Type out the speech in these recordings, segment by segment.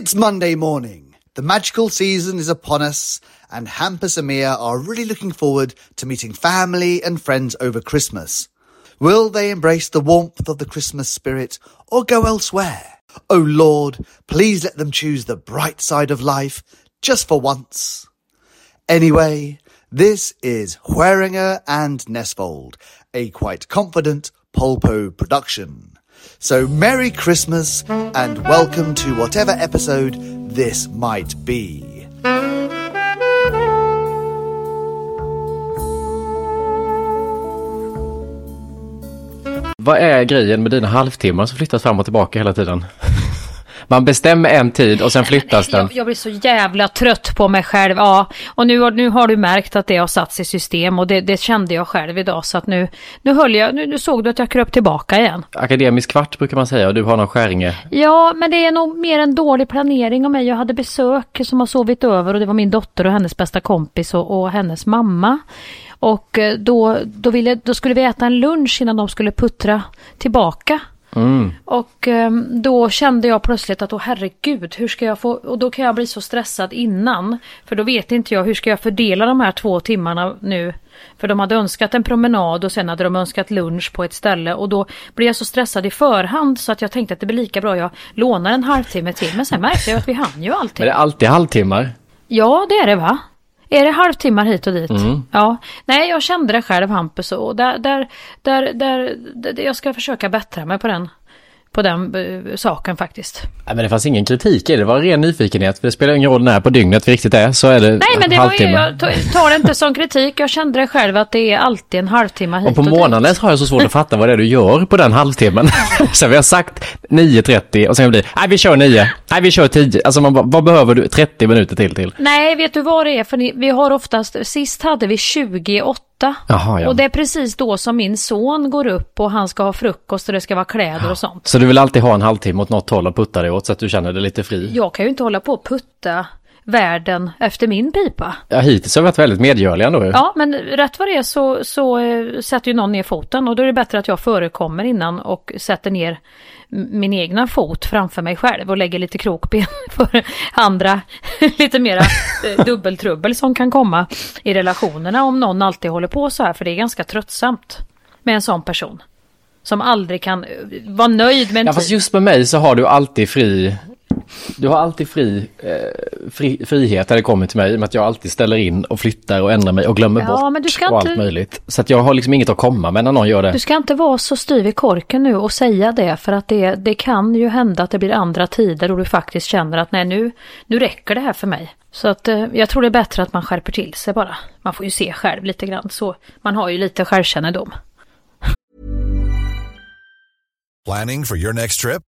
It's Monday morning. The magical season is upon us, and Hampus and Mia are really looking forward to meeting family and friends over Christmas. Will they embrace the warmth of the Christmas spirit or go elsewhere? Oh Lord, please let them choose the bright side of life just for once. Anyway, this is Hueringer and Nesfold, a quite confident Polpo production. So Merry Christmas and welcome to whatever episode this might be. Vad är grejen med dina halvtimmar som flyttas fram och tillbaka hela tiden? Man bestämmer en tid och sen flyttas den. Jag, jag blir så jävla trött på mig själv. Ja, och nu, har- nu har du märkt att det har satts i system och det, det kände jag själv idag. Så att nu, nu höll jag, nu, nu såg du att jag kröp tillbaka igen. Akademisk kvart brukar man säga och du har någon skäringe. Ja, men det är nog mer en dålig planering av mig. Jag hade besök som har sovit över och det var min dotter och hennes bästa kompis och, och hennes mamma. Och eh, då, då, ville, då skulle vi äta en lunch innan de skulle puttra tillbaka. Mm. Och eh, då kände jag plötsligt att, åh herregud, hur ska jag få, och då kan jag bli så stressad innan. För då vet inte jag, hur ska jag fördela de här två timmarna nu? För de hade önskat en promenad och sen hade de önskat lunch på ett ställe och då blev jag så stressad i förhand så att jag tänkte att det blir lika bra jag lånar en halvtimme till. Men sen märkte jag att vi hann ju allting. Men det är alltid halvtimmar. Ja, det är det va? Är det halvtimmar hit och dit? Mm. Ja. Nej, jag kände det själv Hampus och där, där, där, där, jag ska försöka bättra mig på den, på den eh, saken faktiskt. Nej, men det fanns ingen kritik i det. Det var ren nyfikenhet. Det spelar ingen roll när på dygnet vi riktigt är. Så är det Nej, men det var ju, halvtimme. jag tar- det inte som kritik. Jag kände det själv att det är alltid en halvtimme hit Och på dit. månaden har jag så svårt att fatta vad det är du gör på den halvtimmen. så vi har sagt 9.30 och sen blir det, nej vi kör 9, nej vi kör 10. Alltså man bara, vad behöver du 30 minuter till till? Nej, vet du vad det är? För ni, vi har oftast, sist hade vi 28. Jaha, ja. Och det är precis då som min son går upp och han ska ha frukost och det ska vara kläder och sånt. Så du vill alltid ha en halvtimme åt något håll och putta dig åt så att du känner dig lite fri? Jag kan ju inte hålla på och putta världen efter min pipa. Ja, hittills har vi varit väldigt medgörliga ändå. Ja, men rätt vad det är så, så eh, sätter ju någon ner foten och då är det bättre att jag förekommer innan och sätter ner min egna fot framför mig själv och lägger lite krokben för andra lite mera eh, dubbeltrubbel som kan komma i relationerna om någon alltid håller på så här för det är ganska tröttsamt med en sån person. Som aldrig kan eh, vara nöjd med en Ja, fast just med mig så har du alltid fri du har alltid fri, eh, fri, frihet när det kommer till mig i och med att jag alltid ställer in och flyttar och ändrar mig och glömmer Ja, bort men du ska och allt inte- möjligt. Så att jag har liksom inget att komma med när någon gör det. Du ska inte vara så styv i korken nu och säga det för att det, det kan ju hända att det blir andra tider och du faktiskt känner att nej nu, nu räcker det här för mig. Så att eh, jag tror det är bättre att man skärper till sig bara. Man får ju se själv lite grann så. Man har ju lite självkännedom. Planning for your next trip?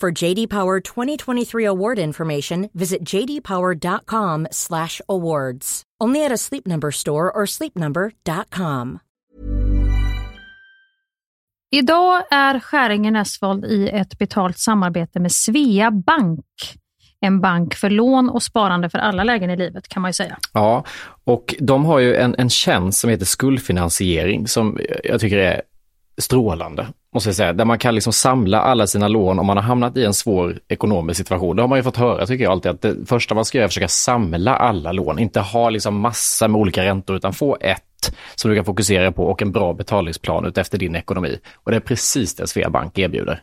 For JD Power 2023 award information, visit jdpower.com/awards. Only at a Sleep Number store or sleepnumber.com. Idag är Skäringen Esvold i ett betalt samarbete med Svea Bank. En bank för lån och sparande för alla lägen i livet kan man ju säga. Ja, och de har ju en, en tjänst som heter skuldfinansiering som jag tycker är strålande, måste jag säga. Där man kan liksom samla alla sina lån om man har hamnat i en svår ekonomisk situation. Det har man ju fått höra, tycker jag alltid, att det första man ska göra är att försöka samla alla lån. Inte ha liksom massa med olika räntor, utan få ett som du kan fokusera på och en bra betalningsplan utefter din ekonomi. Och det är precis det Sveabank erbjuder.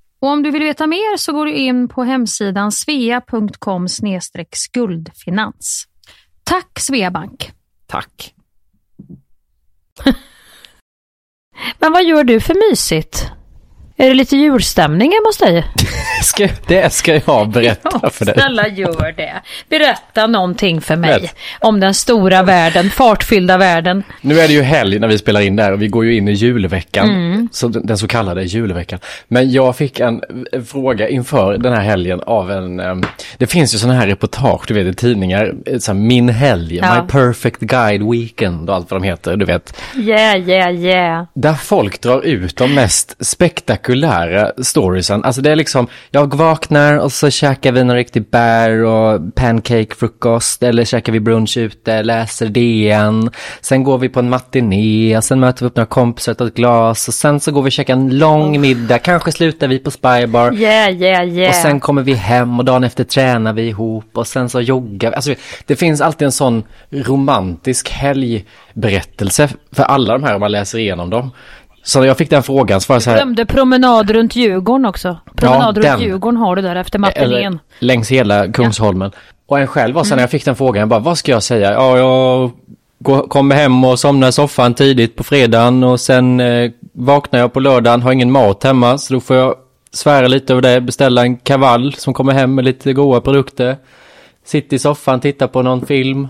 Och om du vill veta mer så går du in på hemsidan svea.com skuldfinans. Tack Sveabank! Tack! Men vad gör du för mysigt? Är det lite julstämning hemma hos dig? Ska, det ska jag berätta ja, för dig. Snälla gör det. Berätta någonting för mig Rätt. om den stora världen, fartfyllda världen. Nu är det ju helg när vi spelar in där och vi går ju in i julveckan, mm. så den så kallade julveckan. Men jag fick en, fråga inför den här helgen av en, det finns ju sådana här reportage, du vet i tidningar, så här, min helg, ja. my perfect guide weekend och allt vad de heter, du vet. Yeah, yeah, yeah. Där folk drar ut de mest spektakulära storiesen, alltså det är liksom, jag vaknar och så käkar vi någon riktig bär och pancake-frukost eller käkar vi brunch ute, läser DN. Sen går vi på en matiné sen möter vi upp några kompisar och ett glas och sen så går vi och käkar en lång middag. Kanske slutar vi på Spybar. Yeah, yeah, yeah. Och sen kommer vi hem och dagen efter tränar vi ihop och sen så joggar vi. Alltså, det finns alltid en sån romantisk helgberättelse för alla de här om man läser igenom dem. Så när jag fick den frågan så var det så här. glömde promenad runt Djurgården också. Promenad ja, runt Djurgården har du där efter matinén. Längs hela Kungsholmen. Ja. Och en själv var så mm. när jag fick den frågan, jag bara, vad ska jag säga? Ja, jag kommer hem och somnar i soffan tidigt på fredagen och sen eh, vaknar jag på lördagen, har ingen mat hemma, så då får jag svära lite över det, beställa en kaval som kommer hem med lite goda produkter. Sitter i soffan, tittar på någon film,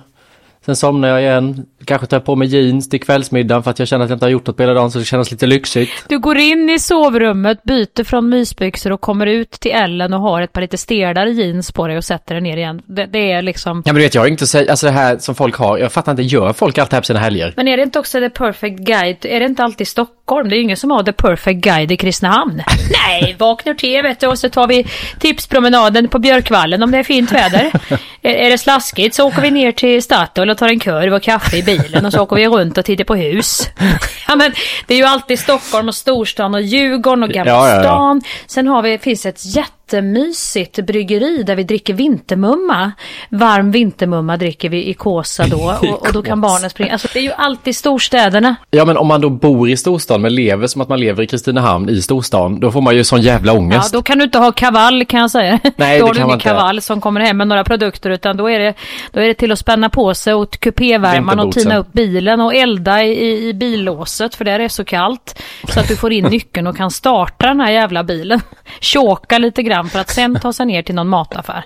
Sen somnar jag igen, kanske tar på mig jeans till kvällsmiddagen för att jag känner att jag inte har gjort något på hela dagen så det känns lite lyxigt. Du går in i sovrummet, byter från mysbyxor och kommer ut till Ellen och har ett par lite stelare jeans på dig och sätter dig ner igen. Det, det är liksom... Ja men du vet jag har inte säga, alltså det här som folk har, jag fattar inte, gör folk allt det här på sina helger? Men är det inte också the perfect guide, är det inte alltid Stockholm? Det är ju ingen som har the perfect guide i Kristinehamn. Nej, vaknar till vet du och så tar vi tipspromenaden på Björkvallen om det är fint väder. är, är det slaskigt så åker vi ner till Statoil och tar en kurv och kaffe i bilen och så åker vi runt och tittar på hus. ja men det är ju alltid Stockholm och storstan och Djurgården och Gamla ja, ja, ja. stan. Sen har vi, finns ett jätte jättemysigt bryggeri där vi dricker vintermumma. Varm vintermumma dricker vi i Kåsa då och, och då kan barnen springa. Alltså det är ju alltid storstäderna. Ja men om man då bor i storstan men lever som att man lever i Kristinehamn i storstan, då får man ju sån jävla ångest. Ja, då kan du inte ha kavall kan jag säga. Nej, då har du ingen kavall som kommer hem med några produkter utan då är det, då är det till att spänna på sig och kupévärman och tina upp bilen och elda i, i billåset för där är det så kallt. Så att du får in nyckeln och kan starta den här jävla bilen. Tjåka lite grann fram för att sen ta sig ner till någon mataffär.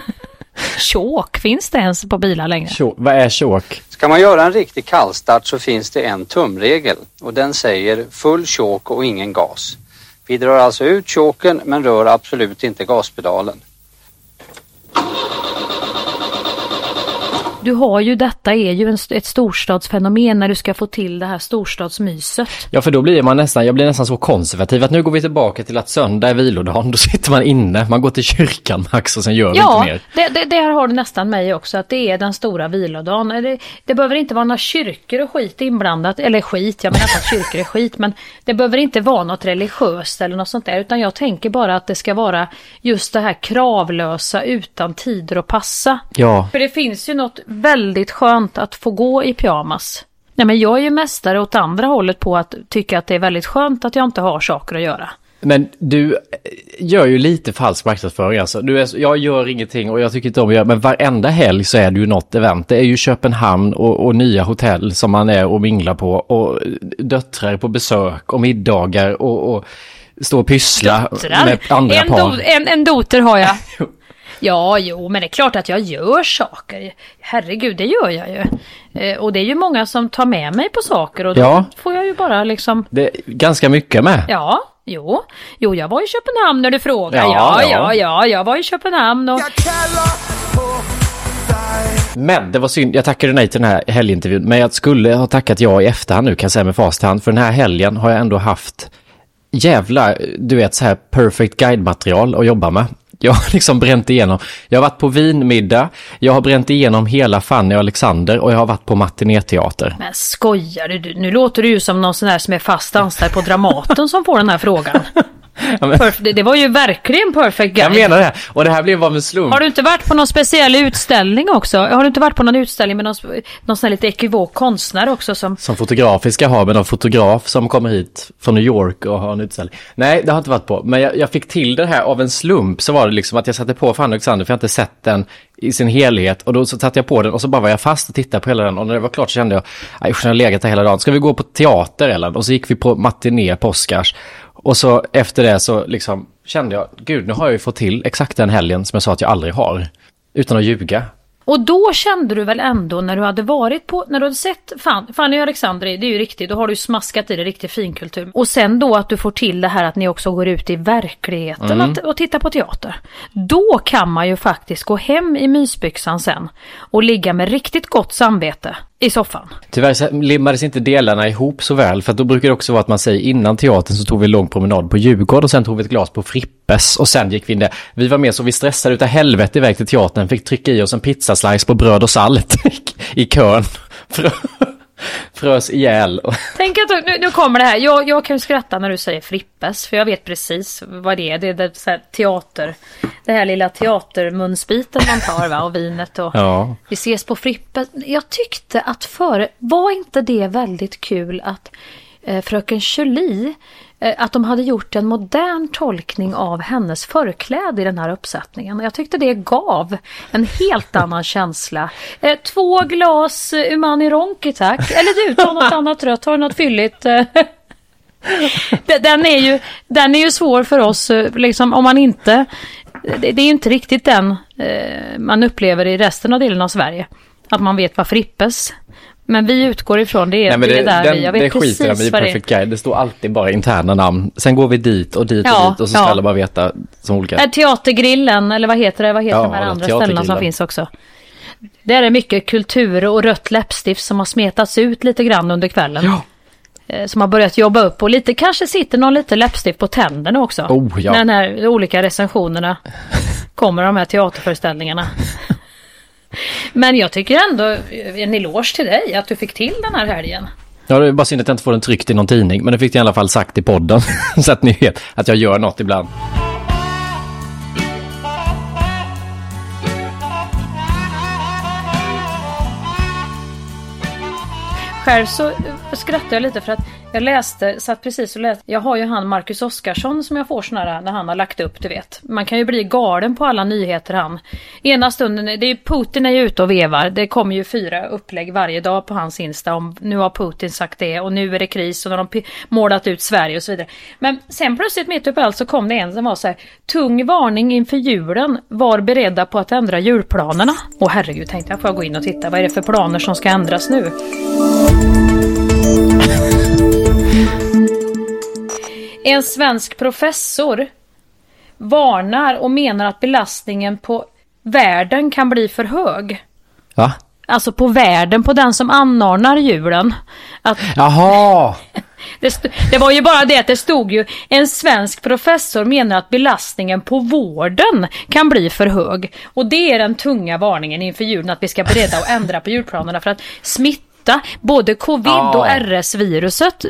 Tjåk, finns det ens på bilar längre? Tjåk, vad är tjåk? Ska man göra en riktig kallstart så finns det en tumregel och den säger full tjåk och ingen gas. Vi drar alltså ut tjåken men rör absolut inte gaspedalen. Du har ju detta är ju en, ett storstadsfenomen när du ska få till det här storstadsmyset. Ja, för då blir man nästan, jag blir nästan så konservativ att nu går vi tillbaka till att söndag är vilodagen. Då sitter man inne, man går till kyrkan max och sen gör vi ja, inte mer. Ja, det, det, det har du nästan mig också, att det är den stora vilodagen. Det, det behöver inte vara några kyrkor och skit inblandat, eller skit, jag menar inte att kyrkor är skit, men det behöver inte vara något religiöst eller något sånt där, utan jag tänker bara att det ska vara just det här kravlösa utan tider att passa. Ja. För det finns ju något väldigt skönt att få gå i pyjamas. Nej men jag är ju mästare åt andra hållet på att tycka att det är väldigt skönt att jag inte har saker att göra. Men du, gör ju lite falsk marknadsföring alltså. Du är, jag gör ingenting och jag tycker inte om att göra, men varenda helg så är det ju något event. Det är ju Köpenhamn och, och nya hotell som man är och minglar på och döttrar på besök och middagar och, och stå och pyssla Döttrar. med andra en, par. do, en, en doter har jag. Ja, jo, men det är klart att jag gör saker. Herregud, det gör jag ju. Eh, och det är ju många som tar med mig på saker och då Ja. får jag ju bara liksom... Det är ganska mycket med. Ja, jo. Jo, jag var i Köpenhamn när du frågade. Ja, Ja, ja. ja, ja, jag var i Köpenhamn och... Men det var synd, jag tackade nej till den här helgintervjun, men jag skulle ha tackat ja i efterhand nu kan jag säga med fast hand, för den här helgen har jag ändå haft jävla, du vet så här perfect guide-material att jobba med. Jag har liksom bränt igenom, jag har varit på vinmiddag, jag har bränt igenom hela Fanny och Alexander och jag har varit på matinéteater. Men skojar du? Nu låter du ju som någon sån här som är fast anställd på Dramaten som får den här frågan. Ja, det, det var ju verkligen perfect Jag guide. menar det, och det här blev bara en slump. Har du inte varit på någon speciell utställning också? Har du inte varit på någon utställning med någon, någon sån här lite ekivok konstnär också som... Som fotografiska har med någon fotograf som kommer hit från New York och har en utställning. Nej, det har jag inte varit på. Men jag, jag fick till det här av en slump. Så var det liksom att jag satte på och Alexander för jag har inte sett den i sin helhet. Och då så satte jag på den och så bara var jag fast och tittade på hela den. Och när det var klart så kände jag, nej, jag har legat här hela dagen. Ska vi gå på teater eller? Och så gick vi på matiné på Oscars. Och så efter det så liksom kände jag, gud nu har jag ju fått till exakt den helgen som jag sa att jag aldrig har. Utan att ljuga. Och då kände du väl ändå när du hade varit på, när du hade sett Fan, Fanny och Alexander, det är ju riktigt, då har du ju smaskat i det riktig finkultur. Och sen då att du får till det här att ni också går ut i verkligheten att, och tittar på teater. Då kan man ju faktiskt gå hem i mysbyxan sen och ligga med riktigt gott samvete i soffan. Tyvärr limmades inte delarna ihop så väl, för då brukar det också vara att man säger innan teatern så tog vi en lång promenad på Djurgården och sen tog vi ett glas på Frippes och sen gick vi in där. Vi var med så vi stressade utav helvete iväg till teatern, fick trycka i oss en pizzaslice på bröd och salt i kön. Frö, frös ihjäl. Tänk att nu, nu kommer det här. Jag, jag kan skratta när du säger Frippes. För jag vet precis vad det är. Det är det så här teater. Det här lilla teatermunsbiten man tar va. Och vinet och. Ja. Vi ses på Frippes. Jag tyckte att före. Var inte det väldigt kul att eh, fröken Julie. Eh, att de hade gjort en modern tolkning av hennes förkläde i den här uppsättningen. Jag tyckte det gav en helt annan känsla. Eh, två glas eh, Umani Ronki tack. Eller du, ta något annat rött. Ta något fylligt? Den är, ju, den är ju svår för oss, liksom, om man inte... Det, det är ju inte riktigt den man upplever i resten av delen av Sverige. Att man vet vad Frippes. Men vi utgår ifrån det, är- Nej, det, det, är där den, vi... Jag vet det skiter precis i vad det är. Perfect Guide. Det står alltid bara interna namn. Sen går vi dit och dit och Ja, dit och så ska ja. alla bara veta som olika. Eh, Teatergrillen, eller vad heter det? Vad heter Ja, de här andra ställena som finns också? Där är mycket kultur och rött läppstift som har smetats ut lite grann under kvällen. Ja. Eh, Som har börjat jobba upp och lite, kanske sitter någon lite läppstift på tänderna också. Oh, ja. När den här de olika recensionerna kommer, de här teaterföreställningarna. Men jag tycker ändå en eloge till dig att du fick till den här helgen. Ja, det är bara synd att jag inte får den tryckt i någon tidning, men det fick jag i alla fall sagt i podden. så att ni vet att jag gör något ibland. Själv så då skrattade jag lite för att jag läste, satt precis och läste. Jag har ju han Marcus Oskarsson som jag får såna här när han har lagt upp, du vet. Man kan ju bli galen på alla nyheter han. Ena stunden, det är Putin är ju ute och vevar. Det kommer ju fyra upplägg varje dag på hans Insta om nu har Putin sagt det och nu är det kris och nu har de målat ut Sverige och så vidare. Men sen plötsligt mitt uppe i allt så kom det en som var så här. Tung varning inför julen. Var beredda på att ändra julplanerna. Åh herregud, tänkte jag får jag gå in och titta. Vad är det för planer som ska ändras nu? En svensk professor varnar och menar att belastningen på världen kan bli för hög. Va? Alltså på världen, på den som anordnar julen. Att Jaha! det, det var ju bara det att det stod ju en svensk professor menar att belastningen på vården kan bli för hög. Och det är den tunga varningen inför julen att vi ska beredda att ändra på julplanerna för att smitt smitta både covid Ja. och RS-viruset.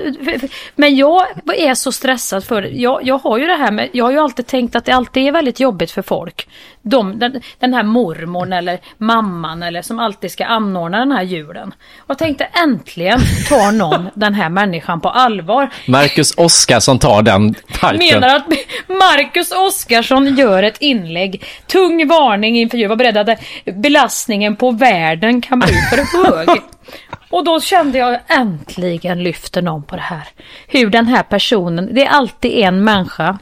Men jag är så stressad för jag, jag har ju det här med, jag har ju alltid tänkt att det alltid är väldigt jobbigt för folk. De, den, den här mormorn eller mamman eller som alltid ska anordna den här julen. Och tänkte äntligen tar någon den här människan på allvar. Marcus Oskarsson tar den fighten. Menar att Marcus Oskarsson gör ett inlägg. Tung varning inför jul. Var beredd att belastningen på världen kan bli för hög. Och då kände jag äntligen lyfter någon på det här. Hur den här personen, det är alltid en människa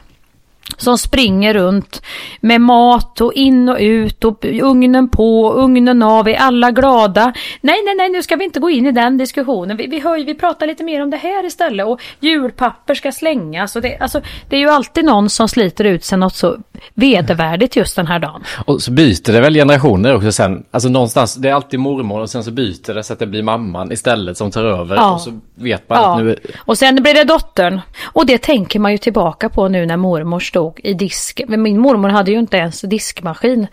som springer runt med mat och in och ut och ugnen på, ugnen av, är alla glada. Nej, nej, nej, nu ska vi inte gå in i den diskussionen. Vi, vi, hör, ju- vi pratar lite mer om det här istället och julpapper ska slängas. Och det, alltså, det är ju alltid någon som sliter ut sig något så vedervärdigt just den här dagen. Och så byter det väl generationer också sen. Alltså någonstans, det är alltid mormor och sen så byter det så att det blir mamman istället som tar över. Ja. Och så vet man att nu... Och sen blir det dottern. Och det tänker man ju tillbaka på nu när mormor stod i disk. Men Min mormor hade ju inte ens diskmaskin.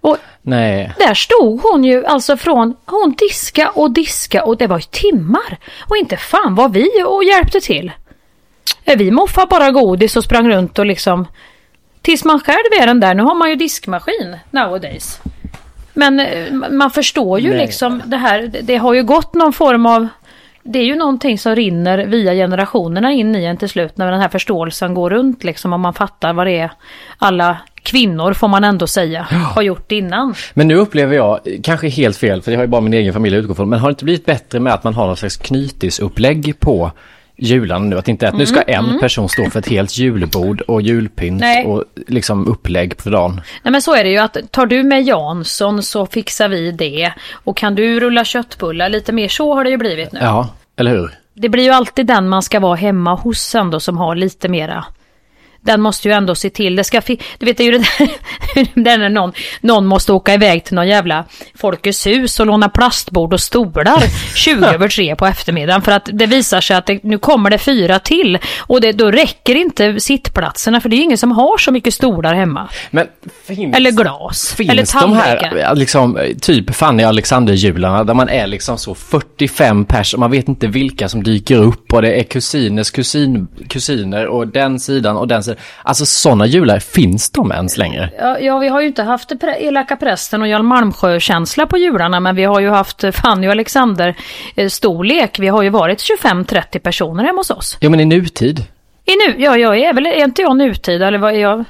Och Nej. där stod hon ju alltså från, hon diska och diska och det var ju timmar. Och inte fan var vi och hjälpte till. Eh, Vi moffade bara godis och sprang runt och liksom Tills man själv är den där, nu har man ju diskmaskin nowadays. Men eh, man förstår ju Nej. liksom det här, det har ju gått någon form av det är ju någonting som rinner via generationerna in i en till slut när den här förståelsen går runt liksom om man fattar vad det är alla kvinnor får man ändå säga har gjort innan. Men nu upplever jag, kanske helt fel, för jag har ju bara min egen familj att utgå från, men har det inte blivit bättre med att man har någon slags knytisupplägg på julen nu? Att inte att nu ska en person stå för ett helt julbord och julpynt Nej. och liksom upplägg för dagen. Nej men så är det ju att tar du med Jansson så fixar vi det. Och kan du rulla köttbullar lite mer så har det ju blivit nu. Ja, eller hur? Det blir ju alltid den man ska vara hemma hos ändå som har lite mera den måste ju ändå se till, det ska Du vet det är ju det där, där när någon, någon måste åka iväg till någon jävla Folkets hus och låna plastbord och stolar 20 över tre på eftermiddagen för att det visar sig att det, nu kommer det fyra till och det, då räcker inte sittplatserna för det är ju ingen som har så mycket stolar hemma. Men finns, Eller glas. finns eller de tallrikar. här, liksom, typ Fanny Alexander-jularna där man är liksom så 45 pers och man vet inte vilka som dyker upp och det är kusiners kusin, kusiner och den sidan och den sidan. Alltså sådana jular, finns de ens längre? Ja, ja, vi har ju inte haft elaka prästen och Jarl Malmsjö-känsla på jularna, men vi har ju haft eh, Fanny och Alexander eh. Vi har ju varit 25-30 personer hemma hos oss. Jo men i nutid. I nu, ja, jag är väl, är inte jag nutid eller vad är jag?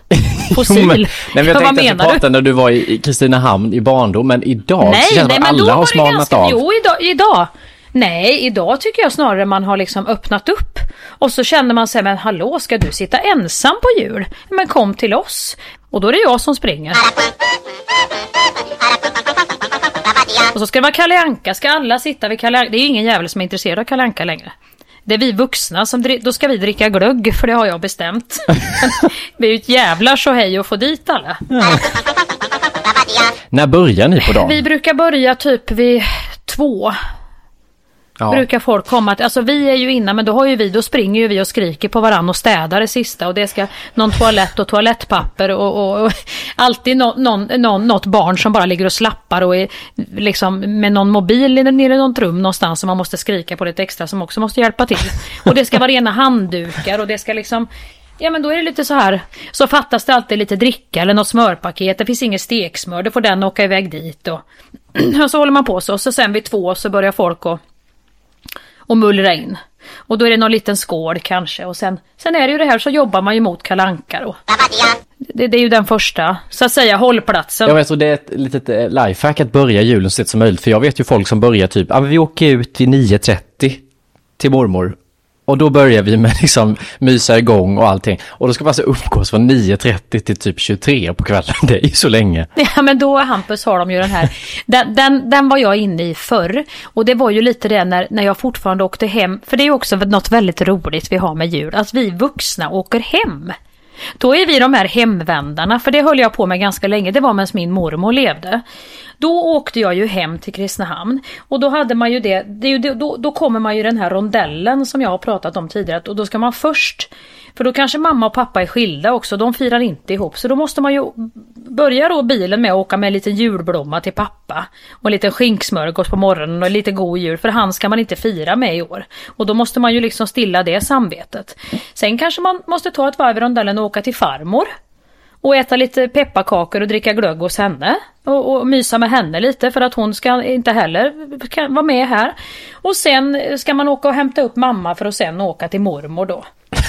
Fossil? Jo, men, nej, men jag tänkte att du pratade när du var i Kristinehamn i barndom, men idag Nej, så känns det som att alla har smalnat ganska, av. Jo, idag, idag. Nej, idag tycker jag snarare man har liksom öppnat upp. Och så känner man sig, men hallå, ska du sitta ensam på jul? Men kom till oss. Och då är det jag som springer. Och så ska det vara Kalle Anka. Ska alla sitta vid Kalle Anka? Det är ingen jävel som är intresserad av Kalle Anka längre. Det är vi vuxna som dri- då ska vi dricka glögg för det har jag bestämt. det är ju ett jävla tjohej att få dit alla. När börjar ni på dagen? Vi brukar börja typ vid två ja. brukar folk komma till. Alltså vi är ju innan men då har ju vi, då springer ju vi och skriker på varandra och städar det sista och det ska någon toalett och toalettpapper och, och, och alltid no, någon, någon, något barn som bara ligger och slappar och är liksom med någon mobil nere nere i något rum någonstans som man måste skrika på lite extra som också måste hjälpa till. Och det ska vara rena handdukar och det ska liksom Ja men då är det lite så här. Så fattas det alltid lite dricka eller något smörpaket. Det finns inget steksmör. Då får den åka iväg dit och, och så håller man på så. Så sen vid två så börjar folk att och mullra in. Och då är det någon liten skål kanske och sen, sen är det ju det här så jobbar man ju mot kalanka då. Det, det är ju den första, så att säga, hållplatsen. Jag vet, och det är ett litet eh, lifehack att börja julen så sent som möjligt. För jag vet ju folk som börjar typ, ja men vi åker ut vid 9.30 till mormor. Och då börjar vi med liksom mysa igång och allting. Och då ska man alltså umgås från 9.30 till typ 23 på kvällen. Det är ju så länge. Ja men då Hampus har de ju den här. Den, den, den var jag inne i förr. Och det var ju lite det när, när jag fortfarande åkte hem. För det är ju också något väldigt roligt vi har med jul. Att vi vuxna åker hem. Då är vi de här hemvändarna. För det höll jag på med ganska länge. Det var medan min mormor levde. Då åkte jag ju hem till Kristinehamn. Och då hade man ju det. det, är ju då, då kommer man ju den här rondellen som jag har pratat om tidigare. Och då ska man först för då kanske mamma och pappa är skilda också, de firar inte ihop. Så då måste man ju börja då bilen med att åka med en liten julblomma till pappa. Och en liten skinksmörgås på morgonen och lite god jul. För han ska man inte fira med i år. Och då måste man ju liksom stilla det samvetet. Sen kanske man måste ta ett varv i rondellen och åka till farmor. Och äta lite pepparkakor och dricka glögg hos henne. Och, och mysa med henne lite för att hon ska inte heller kan vara med här. Och sen ska man åka och hämta upp mamma för att sen åka till mormor då.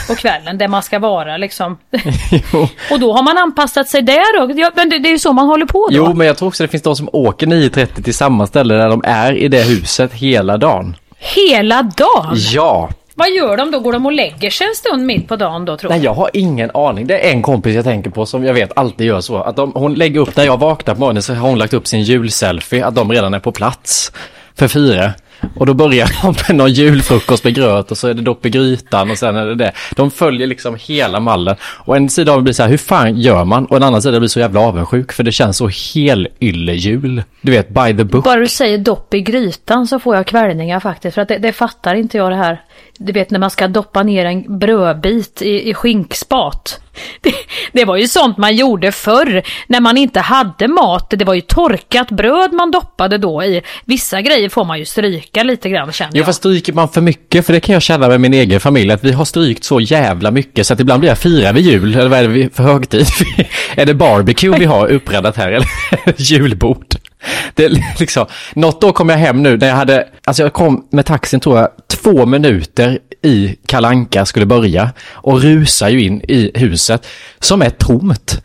På kvällen där man ska vara liksom. och då har man anpassat sig där då. Ja, men det, det är ju så man håller på då. Jo, men jag tror också det finns de som åker 9.30 till samma ställe där de är i det huset hela dagen. Hela dagen? Ja, Vad gör de då? Går de och lägger sig en stund mitt på dagen då tror Nej, jag? jag har ingen aning. Det är en kompis jag tänker på som jag vet alltid gör så. Att de, hon lägger upp, när jag vaknar på morgonen så har hon lagt upp sin julselfie, att de redan är på plats för fyra. Och då börjar de med någon julfrukost med gröt och så är det dopp i grytan och sen är det det. De följer liksom hela mallen. Och en sida av mig blir så här, hur fan gör man? Och en annan sida blir så jävla avundsjuk för det känns så helylle-jul. Du vet, by the book. Bara du säger dopp i grytan så får jag kvällningar faktiskt. För att det, det fattar inte jag det här. Du vet när man ska doppa ner en brödbit i, i skinkspat. Det, det var ju sånt man gjorde förr när man inte hade mat. Det var ju torkat bröd man doppade då i. Vissa grejer får man ju stryka lite grann känner Jo jag. fast stryker man för mycket, för det kan jag känna med min egen familj, att vi har strykt så jävla mycket så att ibland blir jag firar vi jul, eller vad är det för högtid? är det barbecue vi har uppräddat här, eller julbord? Det liksom, något år kom jag hem nu när jag hade, alltså jag kom med taxin tror jag, två minuter i Kalanka skulle börja och rusar ju in i huset som är tomt.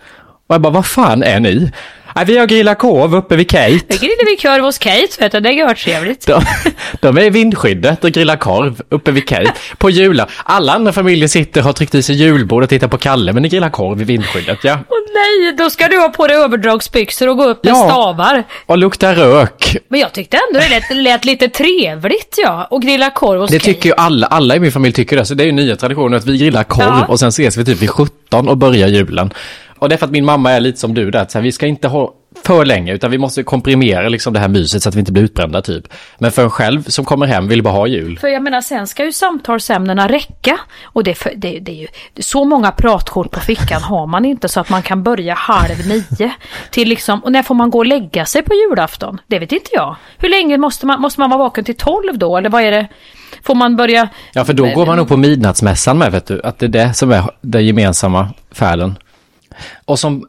Och jag bara, vad fan är ni? Nej, vi har grillat korv uppe vid Kate. Det grillade vi korv hos Kate vet du, det är görtrevligt. De, de är i vindskyddet och grillar korv uppe vid Kate på jular. Alla andra familjer sitter och har tryckt i sig julbord och tittar på Kalle, men ni grillar korv i vindskyddet, ja. Åh nej, då ska du ha på dig överdragsbyxor och gå upp med Ja. stavar. Och luktar rök. Men jag tyckte ändå det lät, lät lite trevligt ja, och grilla korv hos Det Kate. tycker ju alla, alla i min familj tycker det. Så det är ju nya traditioner att vi grillar korv Ja. och sen ses vi typ vid 17 och börjar julen. Och det är för att min mamma är lite som du där, att så här, vi ska inte ha för länge utan vi måste komprimera liksom det här myset så att vi inte blir utbrända typ. Men för en själv som kommer hem vill bara ha jul. För jag menar sen ska ju samtalsämnena räcka. Och det, är för, det, det är ju så många pratkort på fickan har man inte så att man kan börja halv nio. Till liksom, och när får man gå och lägga sig på julafton? Det vet inte jag. Hur länge måste man, måste man vara vaken till tolv då? Eller vad är det? Får man börja? Ja, för då går man nog på midnattsmässan med, vet du. Att det är det som är den gemensamma färden. Och som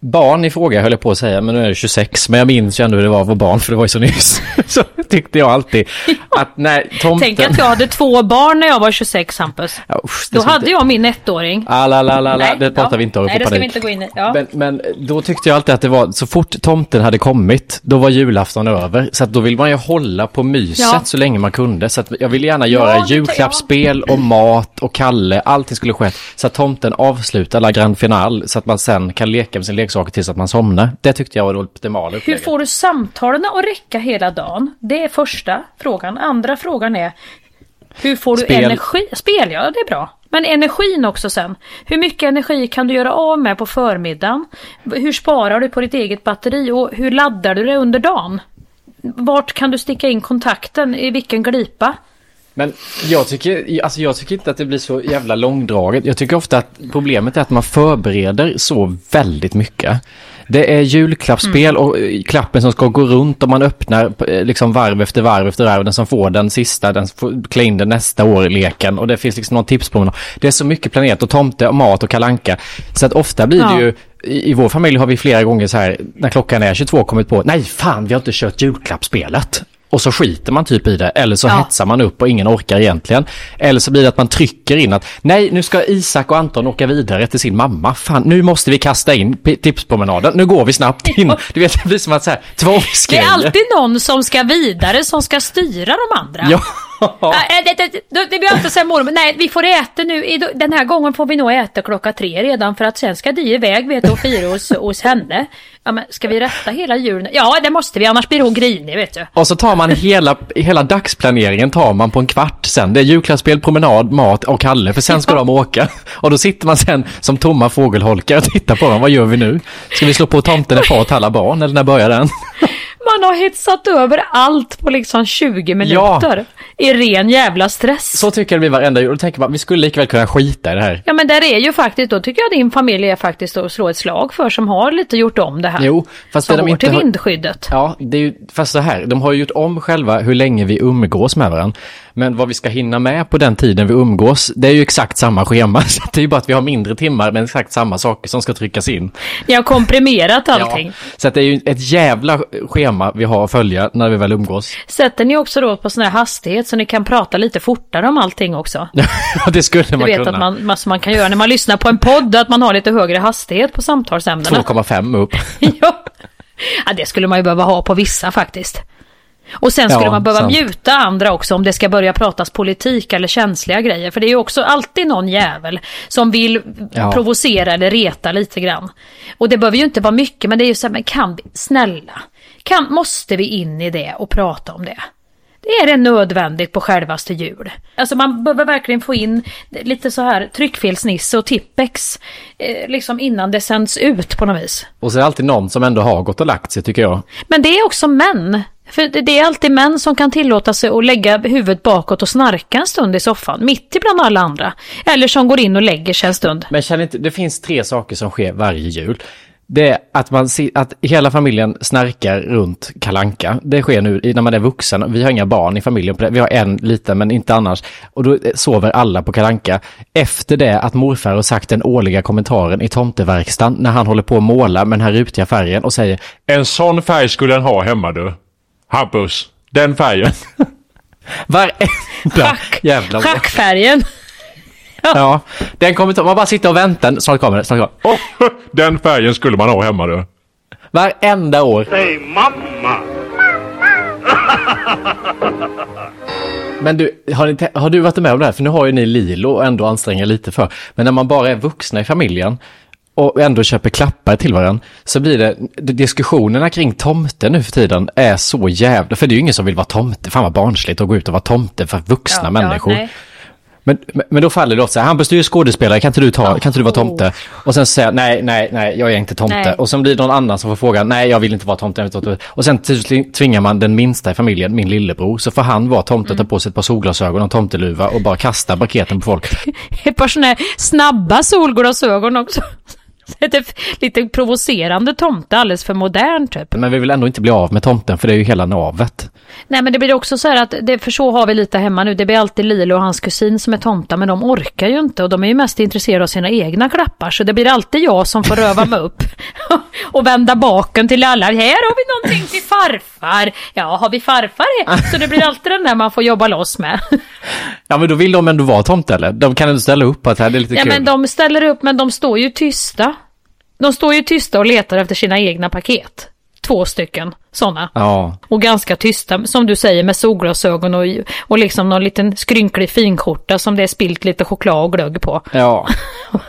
barn i fråga höll jag på att säga, men nu är det 26. Men jag minns ju ändå hur det var att vara barn, för det var ju så nyss. så tyckte jag alltid att när tomten... Tänk att jag hade två barn när jag var 26 Hampus. Ja, usch, Då hade inte- jag min ettåring. Ah, la, la, la, la. Nej, det pratar ja. vi inte om Nej, det ska vi panik. inte gå in i. Ja. Men, men då tyckte jag alltid att det var, så fort tomten hade kommit, då var julafton över. Så att då vill man ju hålla på myset så länge man kunde. Så att jag ville gärna göra julklappsspel och mat och Kalle, allting skulle ske. Så att tomten avslutar la grand final, så att man sen kan leka med sin leksaker tills att man somnar. Det tyckte jag var det optimala Hur upplägget. får du samtalen att räcka hela dagen? Det är första frågan. Andra frågan är hur får du Spel. energi? Spel, ja det är bra. Men energin också sen. Hur mycket energi kan du göra av med på förmiddagen? Hur sparar du på ditt eget batteri och hur laddar du det under dagen? Vart kan du sticka in kontakten? I vilken glipa? Men jag tycker, alltså jag tycker inte att det blir så jävla långdraget. Jag tycker ofta att problemet är att man förbereder så väldigt mycket. Det är julklappsspel och eh, klappen som ska gå runt och man öppnar eh, liksom varv efter varv efter varv. Den som får den sista, den får klä in den nästa år i leken. Och det finns liksom någon tips på Det är så mycket planerat och tomte och mat och kalanka. Så att ofta blir det Ja. ju i, I vår familj har vi flera gånger så här, när klockan är 22 kommit på, nej fan vi har inte kört julklappsspelet. Och så skiter man typ i det, eller så Ja. hetsar man upp och ingen orkar egentligen. Eller så blir det att man trycker in att, nej nu ska Isak och Anton åka vidare till sin mamma. Fan, nu måste vi kasta in tipspromenaden, nu går vi snabbt in. Du vet, det blir som att så här, Det tvångsgrejer. är alltid någon som ska vidare som ska styra de andra. Ja. Äh, det, det, det, det blir alltid så här mormor, nej vi får äta nu, den här gången får vi nog äta klockan tre redan för att sen ska de iväg vet du och fira hos, hos henne. Ja men ska vi rätta hela julen? Ja det måste vi annars blir hon grinig vet du. Och så tar man hela, hela dagsplaneringen tar man på en kvart sen. Det är julklappsspel, promenad, mat och Kalle, för sen ska de åka. Och då sitter man sen som tomma fågelholkar och tittar på dem. Vad gör vi nu? Ska vi slå på tomten är far alla barn, eller när börjar den? Man har hetsat över allt på liksom 20 minuter. I ren jävla stress. Så tycker jag det blir varenda jul. Och då tänker man, vi skulle lika väl kunna skita i det här. Ja men där är ju faktiskt, då tycker jag din familj är faktiskt att slå ett slag för som har lite gjort om det här. Jo, fast som det de går inte till har- vindskyddet. Ja, det är ju, fast så här, de har ju gjort om själva hur länge vi umgås med varandra. Men vad vi ska hinna med på den tiden vi umgås, det är ju exakt samma schema. Så det är ju bara att vi har mindre timmar men exakt samma saker som ska tryckas in. Ni har komprimerat allting. Ja, så att det är ju ett jävla schema vi har att följa när vi väl umgås. Sätter ni också då på sån här hastighet så ni kan prata lite fortare om allting också? Ja, det skulle Du man vet kunna. att man, man kan göra när man lyssnar på en podd, att man har lite högre hastighet på samtalsämnena. 2,5 upp. ja. ja, det skulle man ju behöva ha på vissa faktiskt. Och sen skulle Ja, man behöva sant. mjuta andra också om det ska börja pratas politik eller känsliga grejer. För det är ju också alltid någon jävel som vill Ja. provocera eller reta lite grann. Och det behöver ju inte vara mycket, men det är ju så här, men kan vi, snälla, kan, måste vi in i det och prata om det? Det är det nödvändigt på självaste jul. Alltså man behöver verkligen få in lite så här tryckfelsnisse och tippex eh, liksom innan det sänds ut på något vis. Och så är det alltid någon som ändå har gått och lagt sig tycker jag. Men det är också män. För det är alltid män som kan tillåta sig att lägga huvudet bakåt och snarka en stund i soffan, mitt ibland alla andra. Eller som går in och lägger sig en stund. Men känner inte, det finns tre saker som sker varje jul. Det är att, man, att hela familjen snarkar runt kalanka. Det sker nu i- när man är vuxen. Vi har inga barn i familjen. på det. Vi har en liten, men inte annars. Och då sover alla på kalanka. Efter det att morfar har sagt den årliga kommentaren i tomteverkstan när han håller på att måla med den här rutiga färgen och säger En sån färg skulle den ha hemma du. Hampus, den färgen. varenda jävla schackfärgen. Ja, den kommentar, man bara sitter och väntar. Snart kommer det, snart kommer det. Åh, den färgen skulle man ha hemma du. Varenda år. Men du, har, ni, har du varit med om det här? För nu har ju ni Lilo och ändå anstränga lite för. Men när man bara är vuxna i familjen och ändå köper klappar till varandra så blir det, diskussionerna kring tomte nu för tiden är så jävla, för det är ju ingen som vill vara tomte, fan vad barnsligt att gå ut och vara tomte för vuxna Ja, människor. ja. Men, men- då faller det åt här, Hampus du är ju skådespelare, kan inte du, ta, kan inte du vara tomte? Och sen säger nej, nej, nej, jag är inte tomte. Nej. Och sen blir det någon annan som får frågan, nej, jag vill inte vara tomte. Och sen tvingar man den minsta i familjen, min lillebror, så får han vara tomte, ta på sig ett par solglasögon och tomteluva och bara kasta paketen på folk. Ett par sådana här snabba solglasögon också. Lite provocerande tomte, alldeles för modern typ. Men vi vill ändå inte bli av med tomten, för det är ju hela navet. Nej men det blir också så här att, det, för så har vi lite hemma nu, det blir alltid Lilo och hans kusin som är tomtar men de orkar ju inte och de är ju mest intresserade av sina egna klappar så det blir alltid jag som får röva mig upp och vända baken till alla. Här har vi någonting till farfar. Ja, har vi farfar här? Så det blir alltid den där man får jobba loss med. Ja, men då vill de ändå vara tomte, eller? De kan ändå ställa upp att det här är lite Ja kul. men de ställer upp men de står ju tysta. De står ju tysta och letar efter sina egna paket. Två stycken sådana. Ja, Och ganska tysta, som du säger, med solglasögon och, och liksom någon liten skrynklig finskjorta som det är spilt lite choklad och glögg på. ja.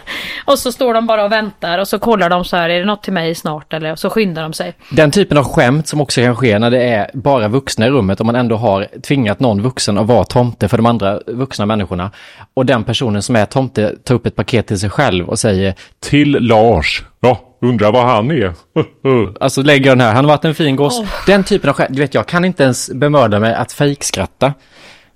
Och så står de bara och väntar och så kollar de så här, är det något till mig snart eller? Och så skyndar de sig. Den typen av skämt som också kan ske när det är bara vuxna i rummet och man ändå har tvingat någon vuxen att vara tomte för de andra vuxna människorna. Och den personen som är tomte tar upp ett paket till sig själv och säger Till Lars. Ja, undrar vad han är. Alltså lägger den här, han har varit en fin goss. Den typen av skämt, du vet jag kan inte ens bemörda mig att fejkskratta.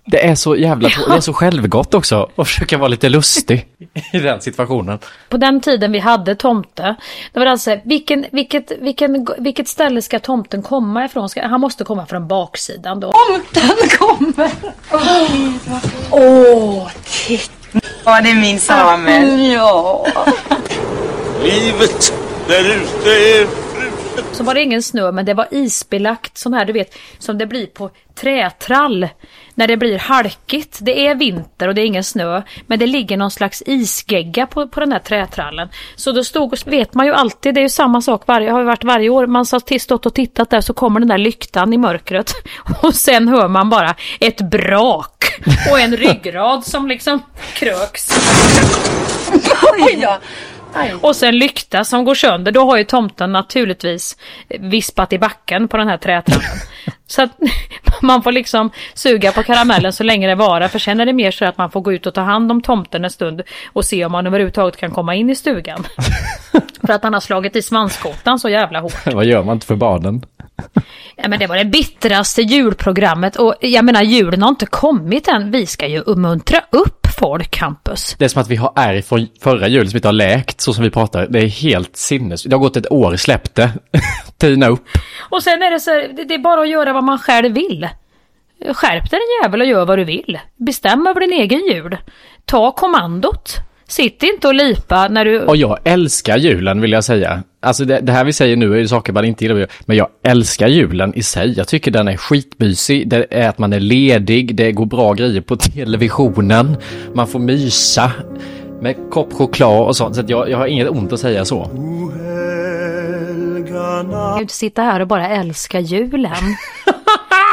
Det är så jävla, det är så självgott också att försöka vara lite lustig i den situationen. På den tiden vi hade tomte, det var alltså vilken, vilket, vilken, vilket ställe ska tomten komma ifrån? Ska, han måste komma från baksidan då. Ja, det är min Samuel. Livet där ute är så var det ingen snö men det var isbelagt sån här du vet som det blir på trätrall. När det blir halkigt. Det är vinter och det är ingen snö. Men det ligger någon slags isgegga på, på den här trätrallen. Så då stod, och- vet man ju alltid, det är ju samma sak varje, har ju varit varje år. Man har stått och tittat där så kommer den där lyktan i mörkret. Och sen hör man bara ett brak. Och en ryggrad som liksom kröks. Och sen lykta som går sönder. Då har ju tomten naturligtvis vispat i backen på den här trätrappan. Så att man får liksom suga på karamellen så länge det varar. För sen är det mer så att man får gå ut och ta hand om tomten en stund och se om man överhuvudtaget kan komma in i stugan. För att han har slagit i svanskotan så jävla hårt. Vad gör man inte för barnen? Ja, men det var det bittraste julprogrammet och jag menar julen har inte kommit än. Vi ska ju uppmuntra upp folk, Hampus. Det är som att vi har ärr från förra julen som inte har läkt så som vi pratar. Det är helt sinnes. Det har gått ett år, släpp det. Tina upp. Och sen är det så här, det- är bara att göra vad man själv vill. Skärp dig din jävel och gör vad du vill. Bestäm över din egen jul. Ta kommandot. Sitt inte och lipa när du... Och jag älskar julen vill jag säga. Alltså det, det här vi säger nu är ju saker man inte gillar. Men jag älskar julen i sig. Jag tycker den är skitmysig. Det är att man är ledig. Det går bra grejer på televisionen. Man får mysa med kopp choklad och sånt. Så att jag, jag har inget ont att säga så. kan ju inte sitta här och bara älska julen.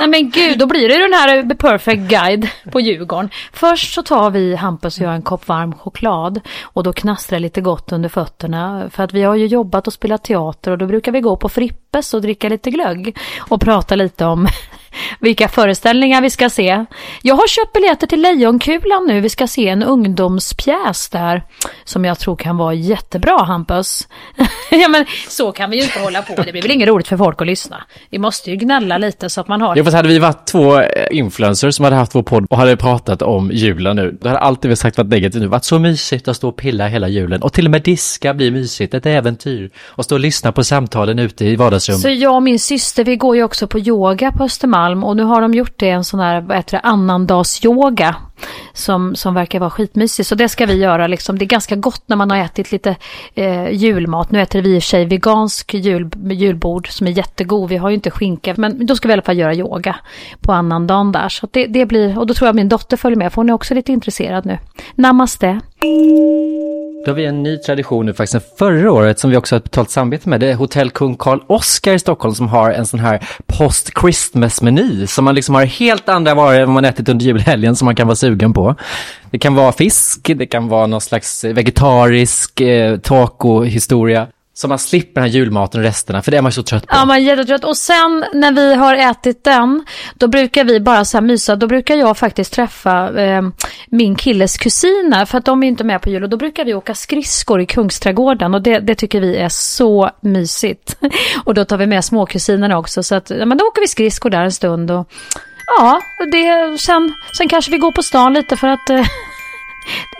Nej men gud, då blir det ju den här eh, The Perfect Guide på Djurgården. Först så tar vi, Hampus och jag, en kopp varm choklad. Och då knastrar det lite gott under fötterna. För att vi har ju jobbat och spelat teater och då brukar vi gå på Frippes och dricka lite glögg. Och prata lite om vilka föreställningar vi ska se. Jag har köpt biljetter till Lejonkulan nu. Vi ska se en ungdomspjäs där. Som jag tror kan vara jättebra, Hampus. ja men så kan vi ju inte hålla på. Det blir väl inget roligt för folk att lyssna. Vi måste ju gnälla lite så att man har... Jo, fast hade vi varit två eh, influencers som hade haft vår podd och hade pratat om julen nu, då hade alltid vi sagt varit negativt nu. Varit så mysigt att stå och pilla hela julen. Och till och med diska blir mysigt, ett äventyr. Och stå och lyssna på samtalen ute i vardagsrummet. Så jag och min syster, vi går ju också på yoga på Östermalm och nu har de gjort det en sån här, vad heter det, annandagsyoga. Som, som verkar vara skitmysig. Så det ska vi göra liksom. Det är ganska gott när man har ätit lite eh, julmat. Nu äter vi i och för sig vegansk jul, julbord som är jättegod. Vi har ju inte skinka. Men då ska vi i alla fall göra yoga på annandagen där. Så det, det blir, och då tror jag min dotter följer med för hon är också lite intresserad nu. Namaste. Då har vi en ny tradition nu faktiskt sen förra året som vi också har ett betalt samarbete med. Det är Hotell Kung Karl Oskar i Stockholm som har en sån här post-Christmas-meny som man liksom har helt andra varor än vad man ätit under julhelgen som man kan vara sugen på. Det kan vara fisk, det kan vara någon slags vegetarisk eh, taco-historia. Så man slipper den här julmaten och resterna, för det är man ju så trött på. Ja, man är jättetrött. Och sen när vi har ätit den, då brukar vi bara så här mysa. Då brukar jag faktiskt träffa eh, min killes kusiner, för att de är inte med på jul. Och då brukar vi åka skridskor i Kungsträdgården och det, det tycker vi är så mysigt. Och då tar vi med småkusinerna också, så att ja, men då åker vi skridskor där en stund. Och, ja, det, sen, sen kanske vi går på stan lite för att eh,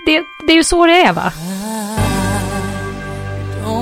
det, det är ju så det är va?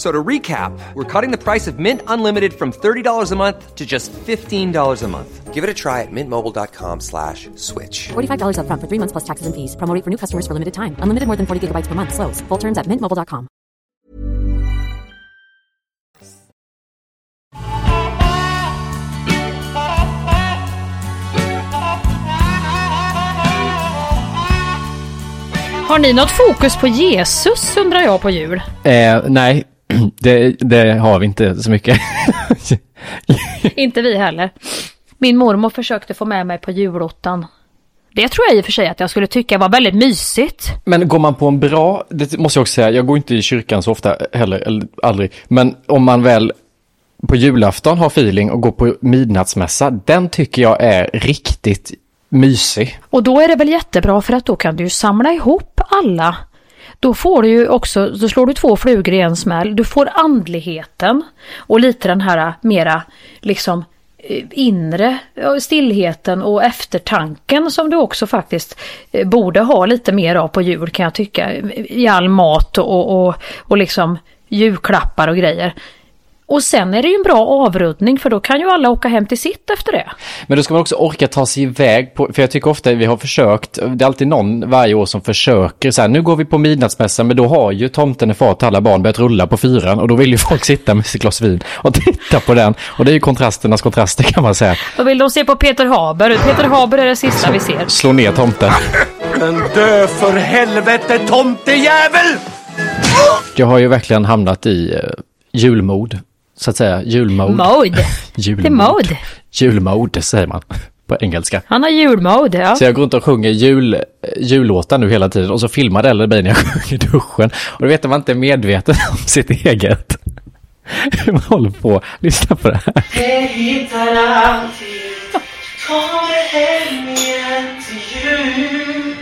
F- So to recap, we're cutting the price of Mint Unlimited from $30 a month to just $15 a month. Give it a try at mintmobile.com slash switch. $45 upfront for three months plus taxes and fees. Promo rate for new customers for limited time. Unlimited more than 40 gigabytes per month. Slows. Full terms at mintmobile.com. Har ni något fokus på Jesus undrar jag på jul? Eh, nej, det, det har vi inte så mycket. Inte vi heller. Min mormor försökte få med mig på julottan. Det tror jag i och för sig att jag skulle tycka var väldigt mysigt. Men går man på en bra, det måste jag också säga, jag går inte i kyrkan så ofta heller, eller aldrig. Men om man väl på julafton har feeling och går på midnattsmässa, den tycker jag är riktigt mysig. Och då är det väl jättebra för att då kan du ju samla ihop alla. Då får du ju också, då slår du två flugor i en smäll. Du får andligheten och lite den här mera liksom eh, inre stillheten och eftertanken som du också faktiskt eh, borde ha lite mer av på jul kan jag tycka. I all mat och, och, och liksom julklappar och grejer. Och sen är det ju en bra avrundning för då kan ju alla åka hem till sitt efter det. Men då ska man också orka ta sig iväg på, för jag tycker ofta vi har försökt, det är alltid någon varje år som försöker så här, nu går vi på midnattsmässan, men då har ju tomten är far till alla barn börjat rulla på fyran och då vill ju folk sitta med sitt glas vin och titta på den. Och det är ju kontrasternas kontraster kan man säga. Då vill de se på Peter Haber. Peter Haber är det sista vi ser. Slå ner tomten. Men dö för helvete tomtejävel! Jag har ju verkligen hamnat i uh, julmod, så att säga, julmode. Mode. Julmode. Det är mode. Julmode säger man. på engelska. Han har julmode, ja. Så jag går runt och sjunger jul, jullåtar nu hela tiden och så filmar det mig när jag sjunger i duschen. Och då vet man inte medveten om sitt eget. Hur man håller på. Lyssna på det här. Det hittar alltid Kommer hem igen till jul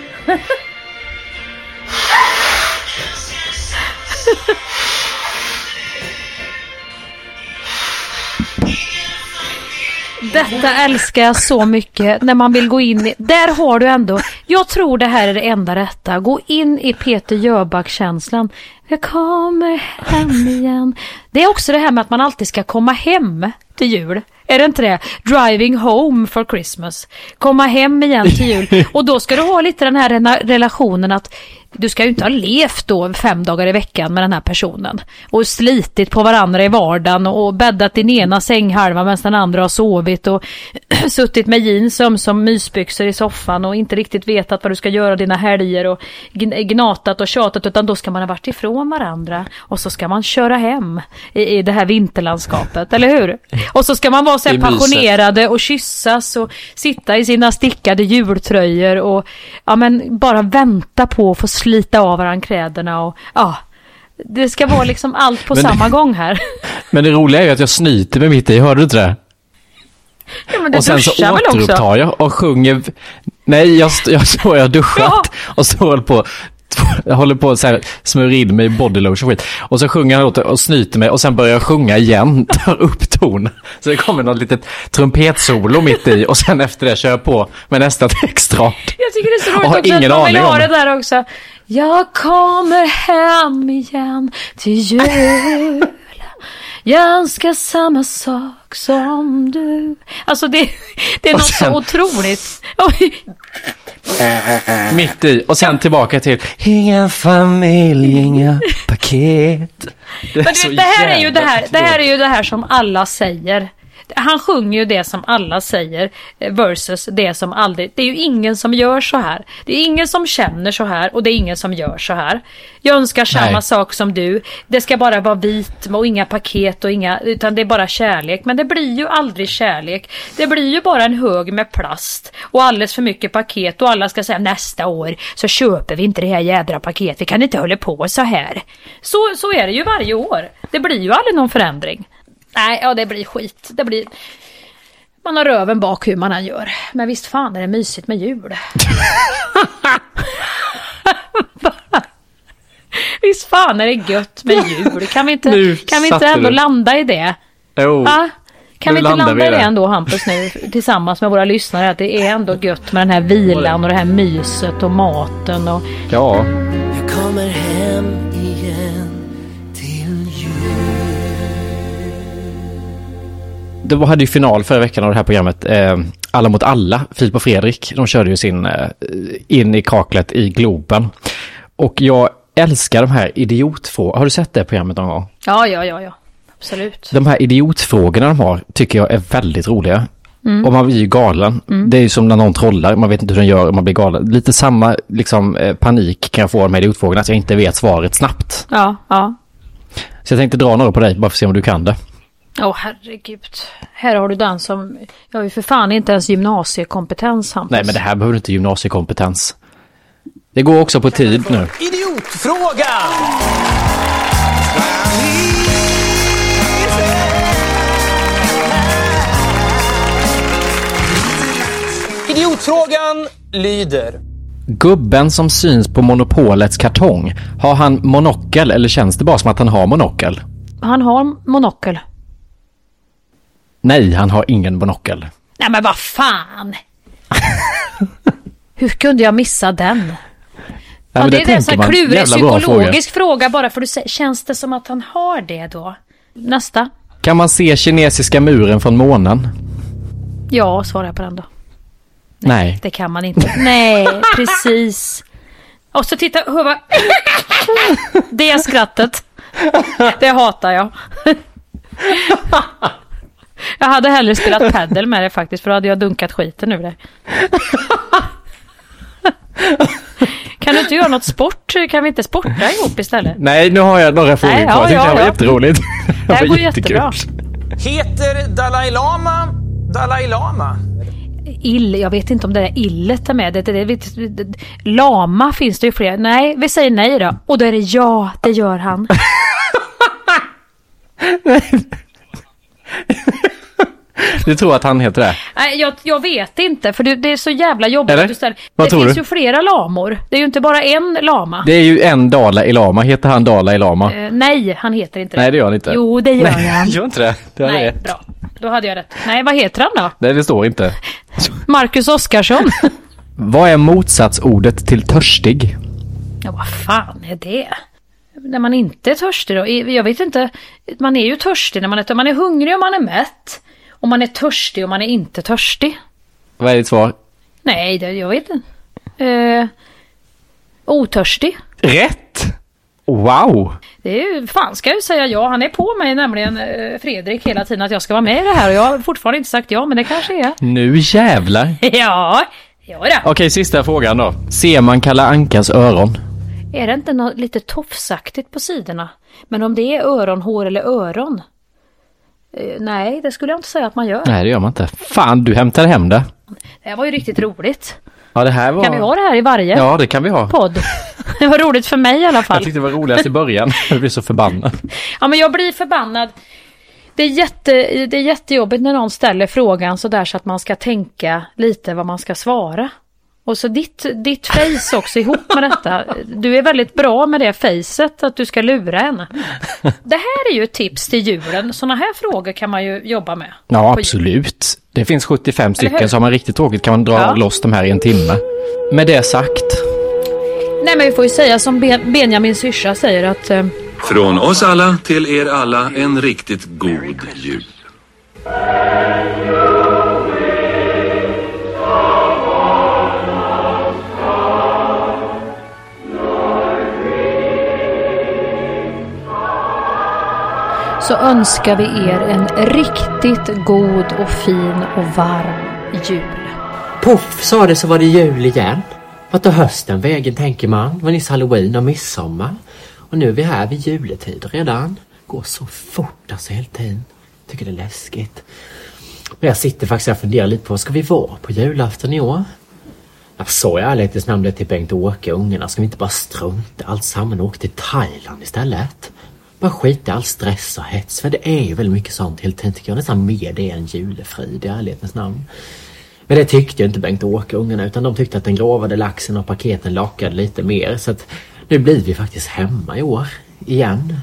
Detta älskar jag så mycket när man vill gå in i, där har du ändå, jag tror det här är det enda rätta, gå in i Peter Jöback-känslan. Jag kommer hem igen. Det är också det här med att man alltid ska komma hem till jul. Är det inte det? Driving home for Christmas. Komma hem igen till jul. Och då ska du ha lite den här relationen att du ska ju inte ha levt då fem dagar i veckan med den här personen. Och slitit på varandra i vardagen och bäddat din ena sänghalva medan den andra har sovit och suttit med jeans som, mysbyxor i soffan och inte riktigt vetat vad du ska göra dina helger och gn- gnatat och tjatat utan då ska man ha varit ifrån varandra och så ska man köra hem i, i det här vinterlandskapet, eller hur? Och så ska man vara så här passionerade och kyssas och sitta i sina stickade jultröjor och ja men bara vänta på att få slita av varandra kläderna och ja. Det ska vara liksom allt på Men samma gång här. Men det roliga är ju att jag snyter mig mitt i, hörde du inte det? Ja, men det och sen så återupptar jag och sjunger. Nej, jag, st- jag står jag har duschat och så håller på jag håller på att smörja in mig i bodylotion och skit. Och så sjunger jag låten och snyter mig och sen börjar jag sjunga igen, tar upp ton. Så det kommer något litet trumpetsolo mitt i och sen efter det kör jag på med nästa textrad. Jag tycker det är så roligt också att ingen man vill ha det. där också. Jag kommer hem igen till jul. Jag önskar samma sak som du. Alltså det, det är något sen- så otroligt. Mitt i och sen tillbaka till ingen familj, inga paket. Det, Men du det här är ju det här, det här är ju det här som alla säger. Han sjunger ju det som alla säger eh, versus det som aldrig... Det är ju ingen som gör så här. Det är ingen som känner så här och det är ingen som gör så här. Jag önskar samma Nej. sak som du. Det ska bara vara vit och inga paket och inga... Utan det är bara kärlek. Men det blir ju aldrig kärlek. Det blir ju bara en hög med plast och alldeles för mycket paket och alla ska säga nästa år så köper vi inte det här jädra paketet. Vi kan inte hålla på så här. Så, så är det ju varje år. Det blir ju aldrig någon förändring. Nej, ja det blir skit. Det blir... Man har röven bak hur man än gör. Men visst fan är det mysigt med jul. visst fan är det gött med jul. Kan vi inte, Nu kan vi inte ändå du. landa i det? Jo, Va? Kan nu vi inte landa vi i det ändå Hampus nu tillsammans med våra lyssnare att det är ändå gött med den här vilan och det här myset och maten och ja. Det hade ju final förra veckan av det här programmet. Eh, alla mot alla, Filip och Fredrik. De körde ju sin eh, in i kaklet i Globen. Och jag älskar de här idiotfrågorna. Har du sett det programmet någon gång? Ja, ja, ja, ja. Absolut. De här idiotfrågorna de har tycker jag är väldigt roliga. Mm. Och man blir ju galen. Mm. Det är ju som när någon trollar, man vet inte hur den gör och man blir galen. Lite samma liksom, eh, panik kan jag få av de här idiotfrågorna, att jag inte vet svaret snabbt. Ja, ja. Så jag tänkte dra några på dig, bara för att se om du kan det. Åh herregud. Här har du den som, jag har ju för fan inte ens gymnasiekompetens Hampus. Nej, men det här behöver du inte gymnasiekompetens. Det går också på tid nu. Idiotfrågan! Idiotfrågan lyder. Gubben som syns på Monopolets kartong, har han monokel eller känns det bara som att han har monokel? Han har monokel. Nej, han har ingen monokel. Nej men vad fan! Hur kunde jag missa den? Nej, ja, men det är en sån klurig psykologisk fråga. bara för att säga, känns det som att han har det då? Nästa. Kan man se kinesiska muren från månen? Ja, svarar jag på den då. Nej. Det kan man inte. Nej, precis. Och så titta, hör vad... Det skrattet. Det hatar jag. Jag hade hellre spelat paddel med det faktiskt, för då hade jag dunkat skiten ur det. Kan du inte göra något sport? Kan vi inte sporta ihop istället? Nej, nu har jag några frågor Nej, kvar. ja, ja, det var ja. jätteroligt. Det här går jättekul. jättebra. Heter Dalai Lama Dalai Lama? ill, jag vet inte om det där illet är med. Det, det, det, det, lama finns det ju fler. Nej, vi säger nej då. Och då är det ja, det gör han. Du tror att han heter det? Nej, jag, jag vet inte för det, det är så jävla jobbigt Eller? att du ställer. Vad det tror finns du? ju flera lamor. Det är ju inte bara en lama. Det är ju en Dalai Lama. Heter han Dalai Lama? Eh, nej, han heter inte det. Nej, det gör han inte. Jo, det gör Nej, han. gör inte det. Det Nej, rätt. bra. Då hade jag rätt. Nej, vad heter han då? Nej, det står inte. Marcus Oskarsson. Vad är motsatsordet till törstig? ja, vad fan är det? När man inte är törstig då? Jag vet inte. Man är ju törstig när man är, man är hungrig och man är mätt. Och man är törstig och man är inte törstig. Vad är ditt svar? Nej, det, jag vet inte. Eh, otörstig. Rätt! Wow! Det är ju, fan ska jag ju säga ja. Han är på mig nämligen eh, Fredrik hela tiden att jag ska vara med i det här och jag har fortfarande inte sagt ja men det kanske är. Nu jävlar! ja, ja då. Okej, sista frågan då. Ser man Kalle Ankas öron? Är det inte något lite tofsaktigt på sidorna? Men om det är öronhår eller öron? Eh, nej, det skulle jag inte säga att man gör. Nej, det gör man inte. Fan, du hämtade hem det. Det här var ju riktigt roligt. Ja, det här var... Kan vi ha det här i varje Ja, det kan vi ha. podd? det var roligt för mig i alla fall. Jag tyckte det var roligast i början. Jag blev så förbannad. Ja, men jag blir förbannad. Det är, jätte, det är jättejobbigt när någon ställer frågan så där så att man ska tänka lite vad man ska svara. Och så ditt, ditt face också ihop med detta. Du är väldigt bra med det facet, att du ska lura henne. Det här är ju ett tips till julen. Sådana här frågor kan man ju jobba med. Ja, absolut. Det finns 75 Eller hur? stycken, så har man riktigt tråkigt kan man dra Ja. loss de här i en timme. Med det sagt, Nej men vi får ju säga som ben, Benjamin syrsa säger att eh, Från oss alla till er alla en riktigt god jul. Så önskar vi er en riktigt god och fin och varm jul. Puff sa det så var det jul igen. Vart tar hösten vägen tänker man? Det var nyss halloween och midsommar. Och nu är vi här vid juletid redan. Går så fort alltså hela tiden. Tycker det är läskigt. Men jag sitter faktiskt och funderar lite på, ska vi vara på julafton i år? Jag sa i ärlighetens namn det till Bengt-Åke och ungarna. Ska vi inte bara strunta allt samman och åka till Thailand istället? Bara skita i all stress och hets. För det är ju väldigt mycket sånt hela tiden tycker jag. Nästan mer det än julefrid i ärlighetens namn. Men det tyckte ju inte Bengt-Åke och ungarna utan de tyckte att den gravade laxen och paketen lockade lite mer. Så att nu blir vi faktiskt hemma i år. Igen.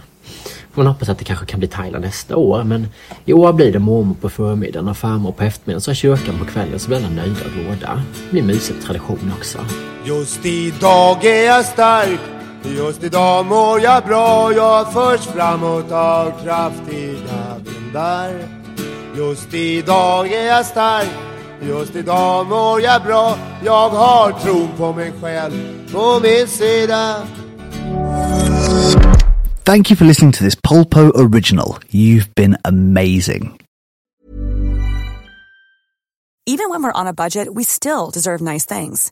Får man hoppas att det kanske kan bli Thailand nästa år. Men i år blir det mormor på förmiddagen och farmor på eftermiddagen. Så har kyrkan på kvällen så blir alla nöjda och glada. Det blir en mysig tradition också. Just idag är jag stark Just idag mår jag bra Jag förs framåt av kraftiga vindar Just idag är jag stark Just idag mår jag bra Jag har tron på mig själv på min sida Thank you for listening to this Polpo original. You've been amazing. Even when we're on a budget, we still deserve nice things.